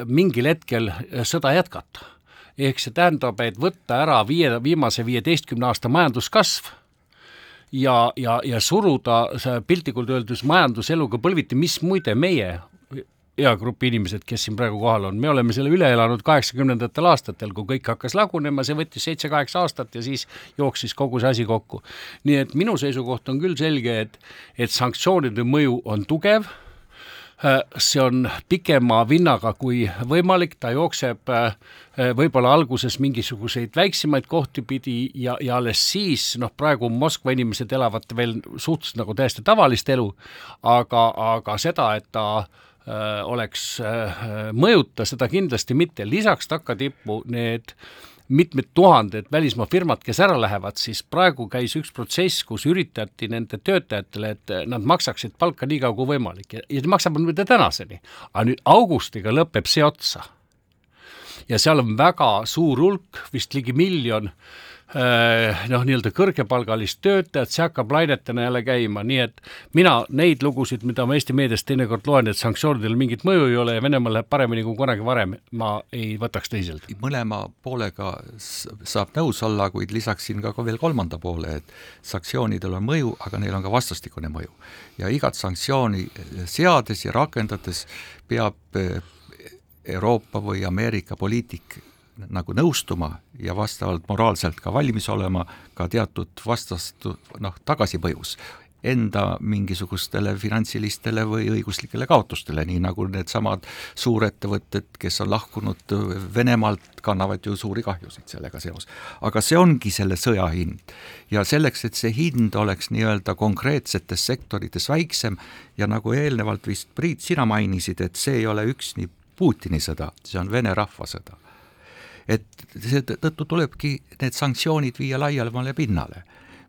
mingil hetkel sõda jätkata ehk see tähendab, et võtta ära viie, viimase viieteistkümne aasta majanduskasv ja, ja, ja suruda see piltlikult öeldes majanduseluga põlviti, mis muide meie hea grupp inimesed, kes siin praegu kohal on, me oleme selle üle elanud kaheksakümnendatel aastatel, kui kõik hakkas lagunema, see võttis seitse-kaheksa aastat ja siis jooksis kogu see asi kokku. nii et minu seisukoht on küll selge, et, et sanktsioonide mõju on tugev Äh, see on pikema vinnaga kui võimalik, ta jookseb äh, võib-olla alguses mingisuguseid väiksemaid kohti pidi ja, ja alles siis, noh, praegu Moskva inimesed elavad veel suhteliselt nagu täiesti tavalist elu, aga, aga seda, et ta äh, oleks äh, mõjuta, seda kindlasti mitte, lisaks takkatippu need äh, mitmed tuhanded välismaa firmad, kes ära lähevad, siis praegu käis üks protsess, kus üritati nende töötajatele, et nad maksaksid palka nii kaua kui võimalik ja, ja maksavad muide tänaseni. aga nüüd augustiga lõpeb see otsa. ja seal on väga suur hulk, vist ligi miljon noh, nii-öelda kõrgepalgalist töötajat, see hakkab lainetena jälle käima, nii et mina neid lugusid, mida ma Eesti meediast teinekord loen, et sanktsioonidel mingit mõju ei ole ja Venemaal läheb paremini kui kunagi varem, ma ei võtaks tõsiselt. mõlema poolega saab nõus olla, kuid lisaksin ka, ka veel kolmanda poole, et sanktsioonidel on mõju, aga neil on ka vastastikune mõju. ja igat sanktsiooni seades ja rakendades peab eh, Euroopa või Ameerika poliitik nagu nõustuma ja vastavalt moraalselt ka valmis olema ka teatud vastastu, noh, tagasipõjus enda mingisugustele finantsilistele või õiguslikele kaotustele, nii nagu needsamad suurettevõtted, kes on lahkunud Venemaalt, kannavad ju suuri kahjusid sellega seos. aga see ongi selle sõja hind. ja selleks, et see hind oleks nii-öelda konkreetsetes sektorites väiksem ja nagu eelnevalt vist Priit, sina mainisid, et see ei ole üksni Putini sõda, see on Vene rahva sõda et seetõttu tulebki need sanktsioonid viia laiemale pinnale,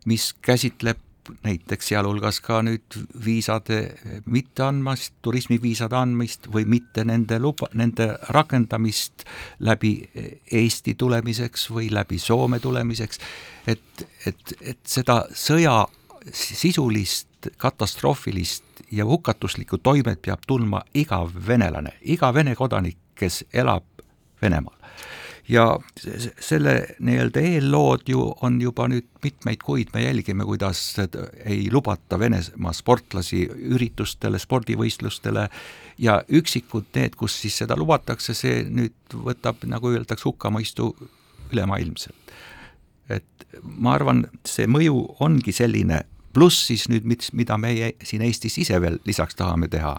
mis käsitleb näiteks sealhulgas ka nüüd viisade mitteandmist, turismiviisade andmist või mitte nende luba, nende rakendamist läbi Eesti tulemiseks või läbi Soome tulemiseks, et, et, et seda sõja sisulist katastroofilist ja hukatuslikku toimet peab tundma iga venelane, iga Vene kodanik, kes elab Venemaal ja selle nii-öelda eellood ju on juba nüüd mitmeid kuid, me jälgime, kuidas ei lubata Venemaa sportlasi üritustele, spordivõistlustele ja üksikud need, kus siis seda lubatakse, see nüüd võtab, nagu öeldakse, hukkamõistu ülemaailmselt. et ma arvan, see mõju ongi selline, pluss siis nüüd, mida meie siin Eestis ise veel lisaks tahame teha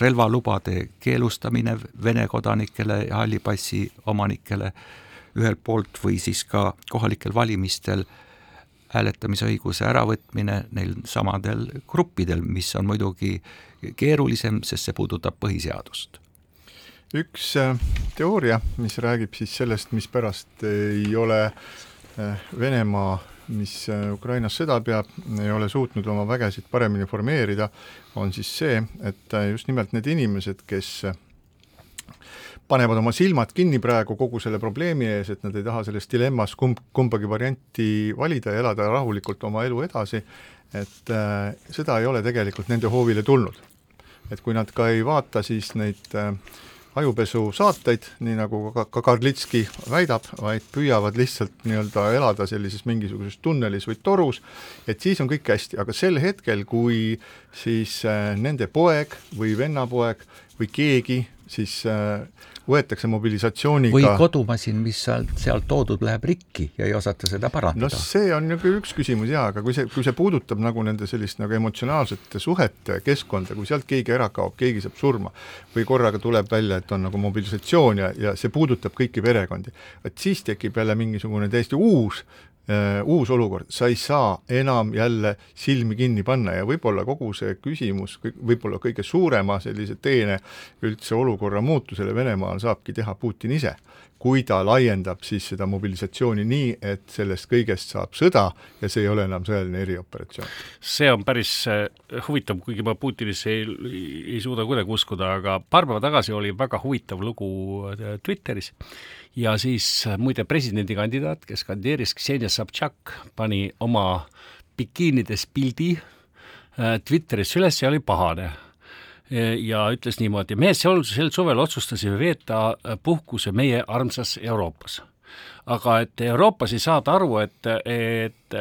relvalubade keelustamine Vene kodanikele ja halli passi omanikele ühelt poolt või siis ka kohalikel valimistel hääletamisõiguse äravõtmine neil samadel gruppidel, mis on muidugi keerulisem, sest see puudutab põhiseadust. üks äh, teooria, mis räägib siis sellest, mispärast ei ole äh, Venemaa, mis äh, Ukrainas sõda peab, ei ole suutnud oma vägesid paremini formeerida, on siis see, et just nimelt need inimesed, kes panevad oma silmad kinni praegu kogu selle probleemi ees, et nad ei taha selles dilemmas kumb, kumbagi varianti valida ja elada rahulikult oma elu edasi, et äh, seda ei ole tegelikult nende hoovile tulnud. et kui nad ka ei vaata siis neid äh, ajupesusaateid, nii nagu ka, ka Karlitski väidab, vaid püüavad lihtsalt nii-öelda elada sellises mingisuguses tunnelis või torus, et siis on kõik hästi, aga sel hetkel, kui siis äh, nende poeg või vennapoeg või keegi siis äh, võetakse mobilisatsiooniga või kodumasin, mis sealt, sealt toodud, läheb rikki ja ei osata seda parandada. no see on nagu üks küsimus jaa, aga kui see, kui see puudutab nagu nende sellist nagu emotsionaalsete suhete keskkonda, kui sealt keegi ära kaob, keegi saab surma või korraga tuleb välja, et on nagu mobilisatsioon ja, ja see puudutab kõiki perekondi, et siis tekib jälle mingisugune täiesti uus uus olukord, sa ei saa enam jälle silmi kinni panna ja võib-olla kogu see küsimus, võib-olla kõige suurema sellise teene üldse olukorra muutusele Venemaal saabki teha Putin ise kui ta laiendab siis seda mobilisatsiooni nii, et sellest kõigest saab sõda ja see ei ole enam sõjaline erioperatsioon. see on päris äh, huvitav, kuigi ma Putinisse ei, ei suuda kuidagi uskuda, aga paar päeva tagasi oli väga huvitav lugu äh, Twitteris ja siis äh, muide presidendikandidaat, kes kandideeris, Ksenia Sobtšak, pani oma bikiinides pildi Twitterisse üles ja oli pahane. Ja ütles niimoodi, me sel, sel suvel otsustasime veeta puhkuse meie armsas Euroopas aga et Euroopas ei saada aru, et, et,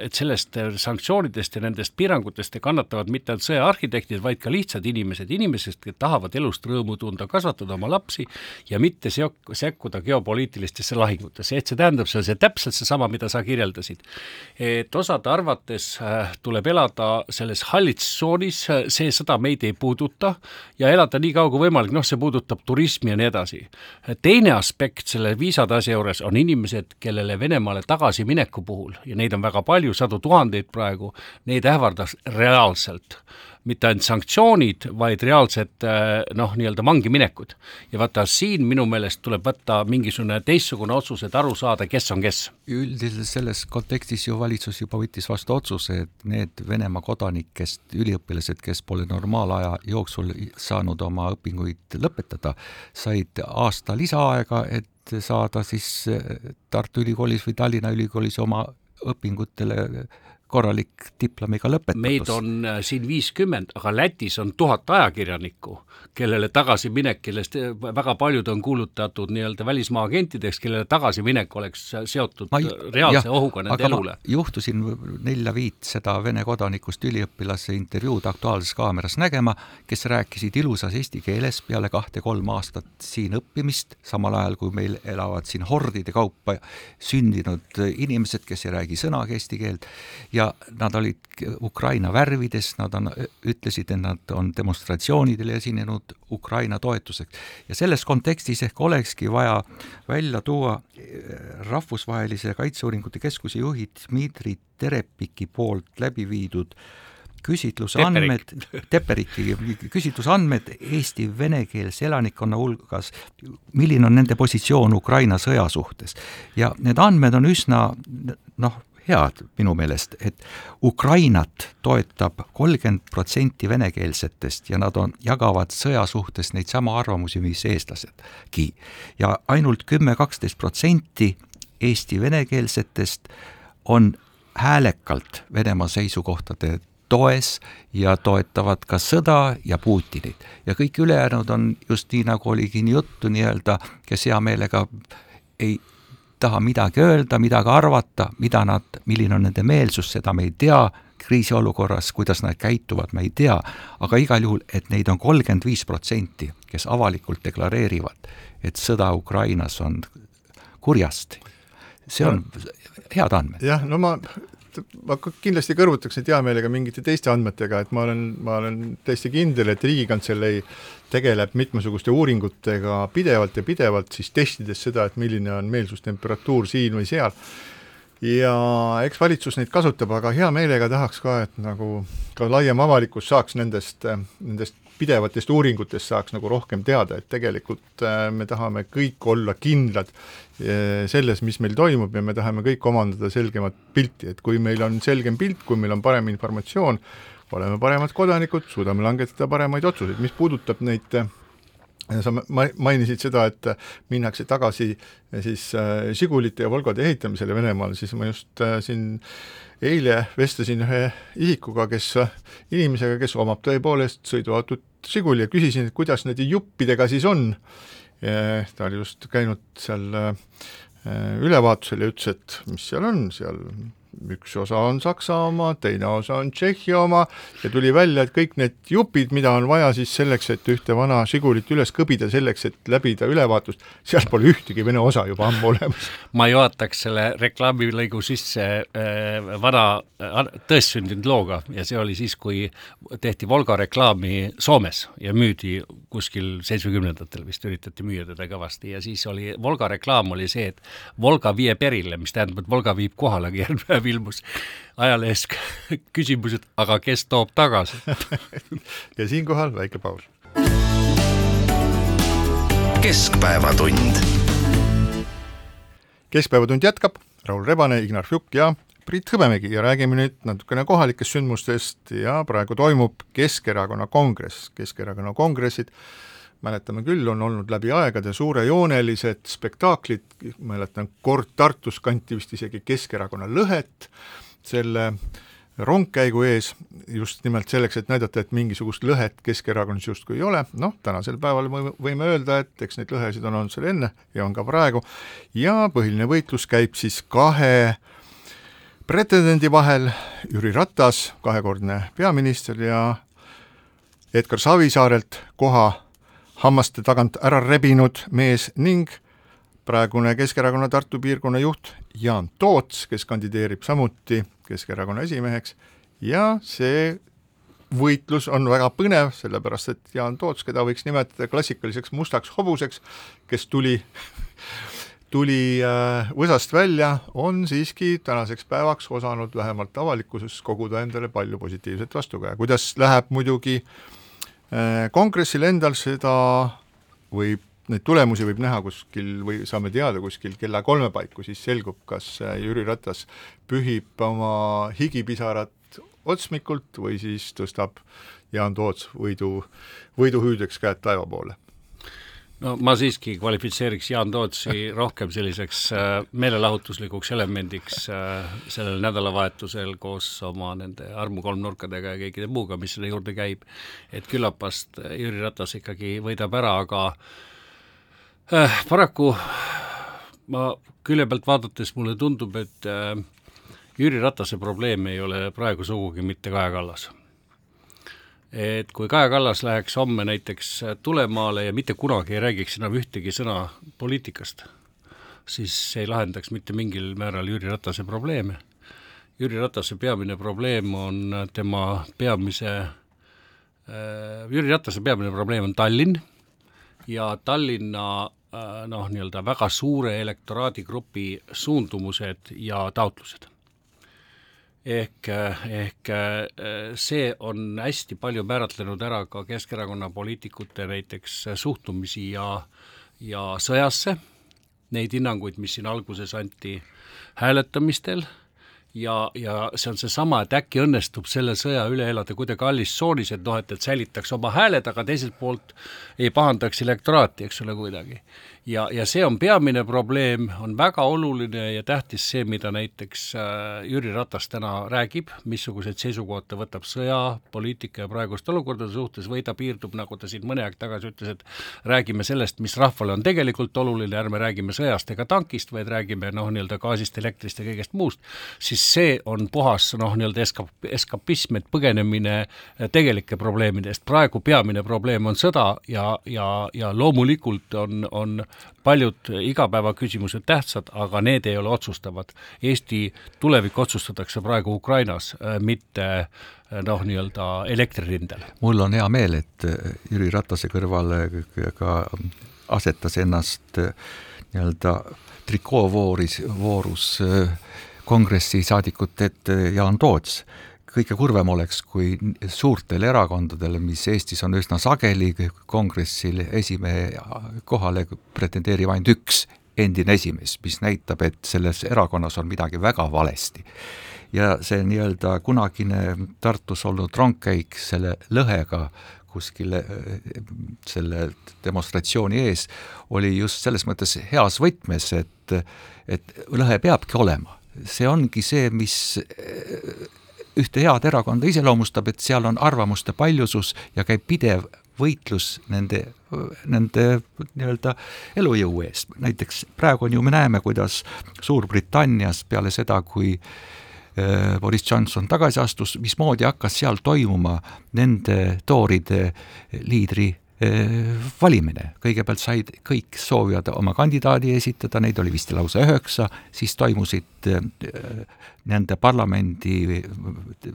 et sellest sanktsioonidest ja nendest piirangutest ei kannatavad mitte ainult sõjaarhitektid, vaid ka lihtsad inimesed, inimesed, kes tahavad elust rõõmu tunda, kasvatada oma lapsi ja mitte seok-, sekkuda geopoliitilistesse lahingutesse, et see tähendab, see on see täpselt seesama, mida sa kirjeldasid. et osade arvates äh, tuleb elada selles hallitsoonis, see sõda meid ei puuduta ja elada nii kaua kui võimalik, noh, see puudutab turismi ja nii edasi. teine aspekt selle viisade asja juures on inimesed, kellele Venemaale tagasimineku puhul, ja neid on väga palju, sadu tuhandeid praegu, neid ähvardas reaalselt mitte ainult sanktsioonid, vaid reaalsed noh, nii-öelda vangi minekud. ja vaata, siin minu meelest tuleb võtta mingisugune teistsugune otsus, et aru saada, kes on kes. üldiselt selles kontekstis ju valitsus juba võttis vastu otsuse, et need Venemaa kodanikest üliõpilased, kes pole normaalaja jooksul saanud oma õpinguid lõpetada, said aasta lisaaega, et saada siis Tartu Ülikoolis või Tallinna Ülikoolis oma õpingutele korralik diplomiga lõpetatus. meid on äh, siin viiskümmend, aga Lätis on tuhat ajakirjanikku, kellele tagasiminek, kellest äh, väga paljud on kuulutatud nii-öelda välismaa agentideks, kellele tagasiminek oleks äh, seotud ma, reaalse jah, ohuga nende elule. juhtusin nelja-viit seda Vene kodanikust üliõpilase intervjuud Aktuaalses Kaameras nägema, kes rääkisid ilusas eesti keeles peale kahte-kolm aastat siin õppimist, samal ajal kui meil elavad siin hordide kaupa sündinud inimesed, kes ei räägi sõnagi eesti keelt ja nad olid Ukraina värvides, nad on, ütlesid, et nad on demonstratsioonidel esinenud Ukraina toetuseks. ja selles kontekstis ehk olekski vaja välja tuua eh, Rahvusvahelise Kaitseuuringute Keskuse juhi Dmitri Terepiki poolt läbi viidud küsitlusandmed, Teperiki küsitlusandmed Eesti venekeelse elanikkonna hulgas, milline on nende positsioon Ukraina sõja suhtes. ja need andmed on üsna noh, head minu meelest, et Ukrainat toetab kolmkümmend protsenti venekeelsetest ja nad on, jagavad sõja suhtes neid sama arvamusi, mis eestlasedki. ja ainult kümme, kaksteist protsenti Eesti venekeelsetest on häälekalt Venemaa seisukohtade toes ja toetavad ka sõda ja Putinit. ja kõik ülejäänud on just nii, nagu oligi juttu nii-öelda, kes hea meelega ei taha midagi öelda, midagi arvata, mida nad, milline on nende meelsus, seda me ei tea, kriisiolukorras, kuidas nad käituvad, me ei tea, aga igal juhul, et neid on kolmkümmend viis protsenti, kes avalikult deklareerivad, et sõda Ukrainas on kurjast. see on head andmed. jah, no ma ma kindlasti kõrvutaks neid hea meelega mingite teiste andmetega, et ma olen, ma olen täiesti kindel, et Riigikantselei tegeleb mitmesuguste uuringutega pidevalt ja pidevalt siis testides seda, et milline on meelsustemperatuur siin või seal. ja eks valitsus neid kasutab, aga hea meelega tahaks ka, et nagu ka laiem avalikkus saaks nendest, nendest pidevatest uuringutest saaks nagu rohkem teada, et tegelikult äh, me tahame kõik olla kindlad äh, selles, mis meil toimub ja me tahame kõik omandada selgemat pilti, et kui meil on selgem pilt, kui meil on parem informatsioon, oleme paremad kodanikud, suudame langetada paremaid otsuseid, mis puudutab neid sa mainisid seda, et minnakse tagasi siis Žigulite ja Volgode ehitamisele Venemaal, siis ma just siin eile vestlesin ühe isikuga, kes, inimesega, kes omab tõepoolest sõiduautot Žiguli ja küsisin, et kuidas nende juppidega siis on. ta oli just käinud seal ülevaatusel ja ütles, et mis seal on, seal üks osa on Saksa oma, teine osa on Tšehhi oma. Ja tuli välja, et kõik need jupid, mida on vaja siis selleks, et ühte vana Žigulit üles kõbida, selleks, et läbida ülevaatust, seal pole ühtegi Vene osa juba ammu olemas. ma juhataks selle reklaamilõigu sisse äh, vana äh, tõestsündinud looga. Ja see oli siis, kui tehti Volga reklaami Soomes ja müüdi kuskil seitsmekümnendatel. Vist üritati müüa teda kõvasti. Ja siis oli, Volga reklaam oli see, et Volga viib erile, mis tähendab, et Volga viib kohale, aga järgmine päev ilmus ajalehes küsimus, et aga kes toob tagasi ja siinkohal väike paus. keskpäevatund. keskpäevatund jätkab, Raul Rebane, Ignar Fjuk ja Priit Hõbemägi ja räägime nüüd natukene kohalikest sündmustest ja praegu toimub Keskerakonna kongress, Keskerakonna kongressid mäletame küll, on olnud läbi aegade suurejoonelised spektaaklid, mäletan kord Tartus kanti vist isegi Keskerakonna lõhet selle rongkäigu ees, just nimelt selleks, et näidata, et mingisugust lõhet Keskerakonnas justkui ei ole, noh, tänasel päeval võime öelda, et eks neid lõhesid on olnud seal enne ja on ka praegu, ja põhiline võitlus käib siis kahe pretendendi vahel, Jüri Ratas, kahekordne peaminister ja Edgar Savisaarelt koha hammaste tagant ära rebinud mees ning praegune Keskerakonna Tartu piirkonna juht Jaan Toots, kes kandideerib samuti Keskerakonna esimeheks. Ja see võitlus on väga põnev, sellepärast et Jaan Toots, keda võiks nimetada klassikaliseks mustaks hobuseks, kes tuli tuli äh, võsast välja, on siiski tänaseks päevaks osanud vähemalt avalikkuses koguda endale palju positiivset vastukaja, kuidas läheb muidugi äh, Äh, kongressil endal seda võib, neid tulemusi võib näha kuskil või saame teada kuskil kella kolme paiku, siis selgub, kas äh, Jüri Ratas pühib oma higipisarat otsmikult või siis tõstab Jaan Toots võidu, võiduhüüdeks käed taeva poole no ma siiski kvalifitseeriks Jaan Tootsi rohkem selliseks äh, meelelahutuslikuks elemendiks äh, sellel nädalavahetusel koos oma nende armukolmnurkadega ja kõikide muuga, mis selle juurde käib. et küllapast Jüri Ratas ikkagi võidab ära, aga äh, paraku ma külje pealt vaadates mulle tundub, et äh, Jüri Ratase probleem ei ole praegu sugugi mitte Kaja Kallas et kui Kaja Kallas läheks homme näiteks tulemaale ja mitte kunagi ei räägiks enam ühtegi sõna poliitikast, siis see ei lahendaks mitte mingil määral Jüri Ratase probleeme. Jüri Ratase peamine probleem on tema peamise äh,, Jüri Ratase peamine probleem on Tallinn ja Tallinna äh, noh, nii-öelda väga suure elektoraadi-grupi suundumused ja taotlused ehk, ehk see on hästi palju määratlenud ära ka Keskerakonna poliitikute näiteks suhtumisi ja, ja sõjasse, neid hinnanguid, mis siin alguses anti hääletamistel ja, ja see on seesama, et äkki õnnestub selle sõja üle elada kuidagi hallis tsoonis, et noh, et, et säilitaks oma hääled, aga teiselt poolt ei pahandaks elektoraati, eks ole, kuidagi. Ja, ja see on peamine probleem, on väga oluline ja tähtis see, mida näiteks äh, Jüri Ratas täna räägib, missuguseid seisukohad ta võtab sõja, poliitika ja praeguste olukordade suhtes või ta piirdub, nagu ta siin mõni aeg tagasi ütles, et räägime sellest, mis rahvale on tegelikult oluline, ärme räägime sõjast ega tankist, vaid räägime noh, nii-öelda gaasist, elektrist ja kõigest muust, siis see on puhas noh, nii-öelda eskap-, eskapism, et põgenemine tegelike probleemide eest. praegu peamine probleem on sõda ja, ja, ja loomulikult on, on paljud igapäevaküsimused tähtsad, aga need ei ole otsustavad. Eesti tulevik otsustatakse praegu Ukrainas, mitte noh, nii-öelda elektririndel. mul on hea meel, et Jüri Ratase kõrvale ka asetas ennast nii-öelda trikoovooris, voorus kongressi saadikute ette Jaan Toots, kõige kurvem oleks, kui suurtel erakondadel, mis Eestis on üsna sageli kongressil esimehe kohale pretendeerib ainult üks endine esimees, mis näitab, et selles erakonnas on midagi väga valesti. ja see nii-öelda kunagine Tartus olnud rongkäik selle lõhega kuskil selle demonstratsiooni ees oli just selles mõttes heas võtmes, et, et lõhe peabki olema. see ongi see, mis ühte head erakonda iseloomustab, et seal on arvamuste paljusus ja käib pidev võitlus nende, nende nii-öelda elujõu eest. näiteks praegu on ju, me näeme, kuidas Suurbritannias peale seda, kui äh, Boris Johnson tagasi astus, mismoodi hakkas seal toimuma nende tooride liidri valimine, kõigepealt said kõik soovijad oma kandidaadi esitada, neid oli vist lausa üheksa, siis toimusid äh, nende parlamendi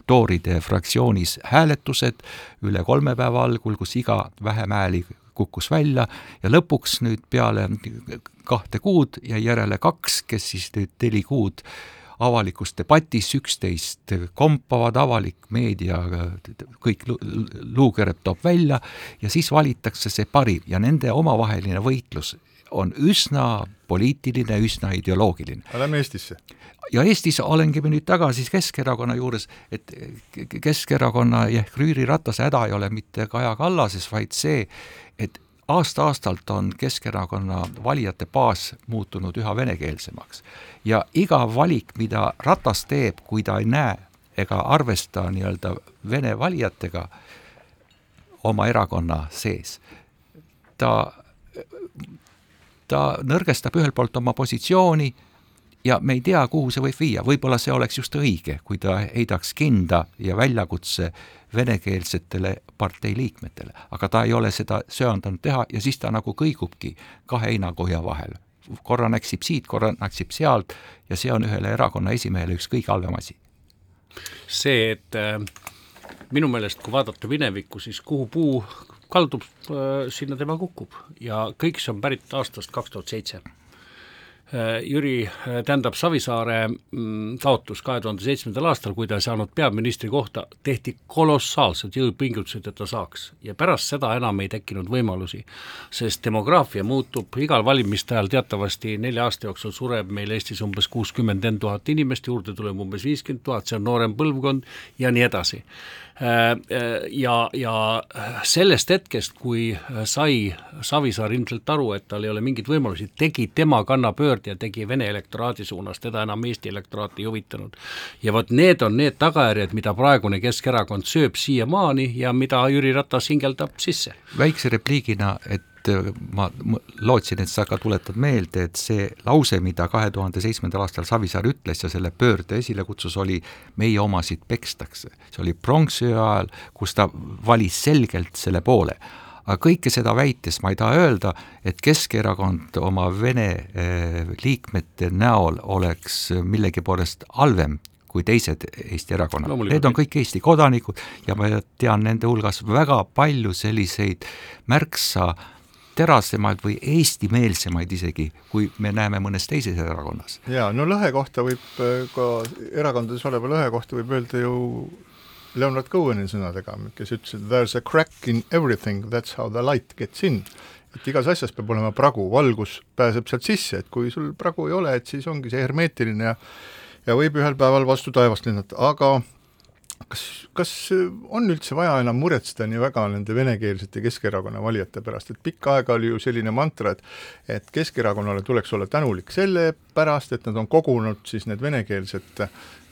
tooride fraktsioonis hääletused üle kolme päeva algul, kus iga vähem hääli kukkus välja ja lõpuks nüüd peale kahte kuud jäi järele kaks, kes siis nüüd neli kuud avalikus debatis üksteist kompavad, avalik meedia kõik luukereb toob välja ja siis valitakse see parim ja nende omavaheline võitlus on üsna poliitiline, üsna ideoloogiline. Lähme Eestisse ja Eestis olengi me nüüd tagasi Keskerakonna juures, et Keskerakonna ehk Jüri Ratase häda ei ole mitte Kaja Kallases, vaid see, et aasta-aastalt on Keskerakonna valijate baas muutunud üha venekeelsemaks. ja iga valik, mida Ratas teeb, kui ta ei näe ega arvesta nii-öelda vene valijatega oma erakonna sees, ta, ta nõrgestab ühelt poolt oma positsiooni ja me ei tea, kuhu see võib viia, võib-olla see oleks just õige, kui ta heidaks kinda ja väljakutse venekeelsetele partei liikmetele, aga ta ei ole seda söandanud teha ja siis ta nagu kõigubki kahe heinakohja vahel. korra näksib siit, korra näksib sealt ja see on ühele erakonna esimehele üks kõige halvem asi. see, et äh, minu meelest, kui vaadata minevikku, siis kuhu puu kaldub äh,, sinna tema kukub ja kõik see on pärit aastast kaks tuhat seitse Jüri, äh, tähendab Savisaare mm, taotlus kahe tuhande seitsmendal aastal, kui ta ei saanud peaministri kohta, tehti kolossaalsed jõupingutused, et ta saaks. ja pärast seda enam ei tekkinud võimalusi, sest demograafia muutub, igal valimiste ajal teatavasti nelja aasta jooksul sureb meil Eestis umbes kuuskümmend N tuhat inimest, juurde tuleb umbes viiskümmend tuhat, see on noorem põlvkond ja nii edasi Äh, äh, ja, ja sellest hetkest, kui sai Savisaar ilmselt aru, et tal ei ole mingeid võimalusi, tegi tema kannapöörde ja tegi Vene elektoraadi suunas, teda enam Eesti elektoraat ei huvitanud. ja vot need on need tagajärjed, mida praegune Keskerakond sööb siiamaani ja mida Jüri Ratas hingeldab sisse. väikse repliigina, et et ma lootsin, et sa ka tuletad meelde, et see lause, mida kahe tuhande seitsmendal aastal Savisaar ütles ja selle pöörde esile kutsus, oli meie omasid pekstakse. see oli pronksiöö ajal, kus ta valis selgelt selle poole aga kõike seda väites ma ei taha öelda, et Keskerakond oma Vene eh, liikmete näol oleks millegi poolest halvem kui teised Eesti erakonnad. Need on kõik Eesti kodanikud ja ma tean nende hulgas väga palju selliseid märksa äh, terasemaid või eestimeelsemaid isegi, kui me näeme mõnes teises erakonnas. jaa, no lõhe kohta võib äh, ka, erakondades oleva lõhe kohta võib öelda ju Leonard Coheni sõnadega, kes ütles, et there is a crack in everything, that's how the light gets in. et igas asjas peab olema pragu, valgus pääseb sealt sisse, et kui sul pragu ei ole, et siis ongi see hermeetiline ja ja võib ühel päeval vastu taevast lennata, aga kas, kas on üldse vaja enam muretseda nii väga nende venekeelsete Keskerakonna valijate pärast, et pikka aega oli ju selline mantra, et et Keskerakonnale tuleks olla tänulik selle pärast, et nad on kogunud siis need venekeelsed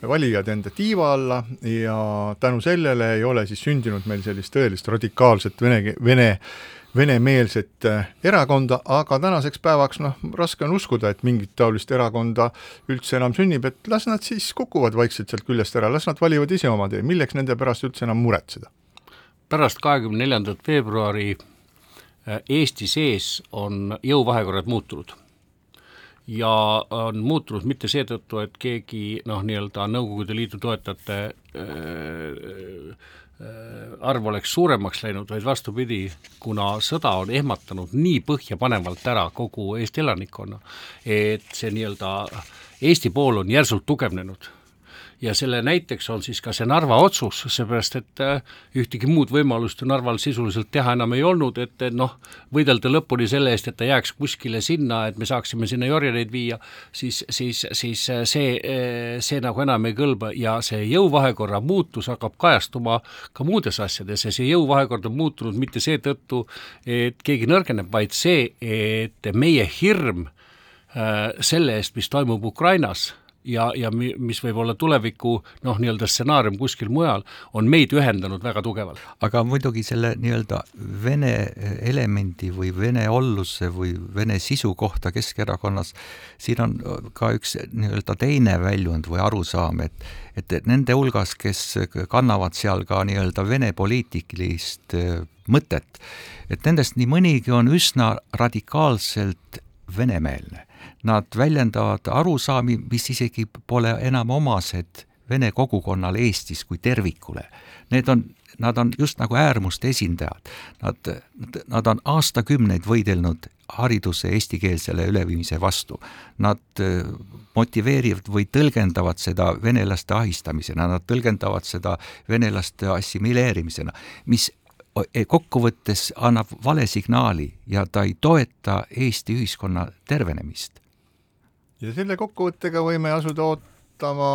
valijad enda tiiva alla ja tänu sellele ei ole siis sündinud meil sellist tõelist radikaalset vene, vene venemeelset äh, erakonda, aga tänaseks päevaks noh, raske on uskuda, et mingit taolist erakonda üldse enam sünnib, et las nad siis kukuvad vaikselt sealt küljest ära, las nad valivad ise oma tee, milleks nende pärast üldse enam muretseda? pärast kahekümne neljandat veebruari äh, Eesti sees on jõuvahekorrad muutunud ja on muutunud mitte seetõttu, et keegi noh, nii-öelda Nõukogude Liidu toetajate äh, Äh, arv oleks suuremaks läinud, vaid vastupidi, kuna sõda on ehmatanud nii põhjapanevalt ära kogu Eesti elanikkonna, et see nii-öelda Eesti pool on järsult tugevnenud ja selle näiteks on siis ka see Narva otsus, seepärast et äh, ühtegi muud võimalust ju Narval sisuliselt teha enam ei olnud, et noh, võidelda lõpuni selle eest, et ta jääks kuskile sinna, et me saaksime sinna jorjaneid viia, siis, siis, siis see, see nagu enam ei kõlba ja see jõuvahekorra muutus hakkab kajastuma ka muudes asjades ja see jõuvahekord on muutunud mitte seetõttu, et keegi nõrgeneb, vaid see, et meie hirm äh, selle eest, mis toimub Ukrainas ja, ja mis võib olla tuleviku noh, nii-öelda stsenaarium kuskil mujal, on meid ühendanud väga tugevalt. aga muidugi selle nii-öelda vene elemendi või vene olluse või vene sisu kohta Keskerakonnas, siin on ka üks nii-öelda teine väljund või arusaam, et et nende hulgas, kes kannavad seal ka nii-öelda vene poliitilist äh, mõtet, et nendest nii mõnigi on üsna radikaalselt venemeelne nad väljendavad arusaami, mis isegi pole enam omased vene kogukonnale Eestis kui tervikule. Need on, nad on just nagu äärmuste esindajad. Nad, nad on aastakümneid võidelnud hariduse eestikeelsele üleviimise vastu. Nad äh, motiveerivad või tõlgendavad seda venelaste ahistamisena, nad tõlgendavad seda venelaste assimileerimisena, mis kokkuvõttes annab vale signaali ja ta ei toeta Eesti ühiskonna tervenemist ja selle kokkuvõttega võime asuda ootama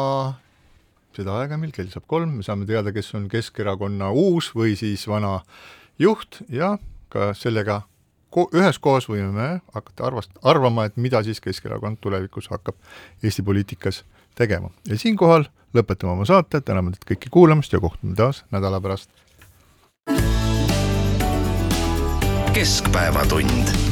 seda aega, mil kell saab kolm, me saame teada, kes on Keskerakonna uus või siis vana juht ja ka sellega ko-, üheskoos võime me hakata arvast-, arvama, et mida siis Keskerakond tulevikus hakkab Eesti poliitikas tegema. ja siinkohal lõpetame oma saate, täname teid kõiki kuulamast ja kohtume taas nädala pärast. keskpäevatund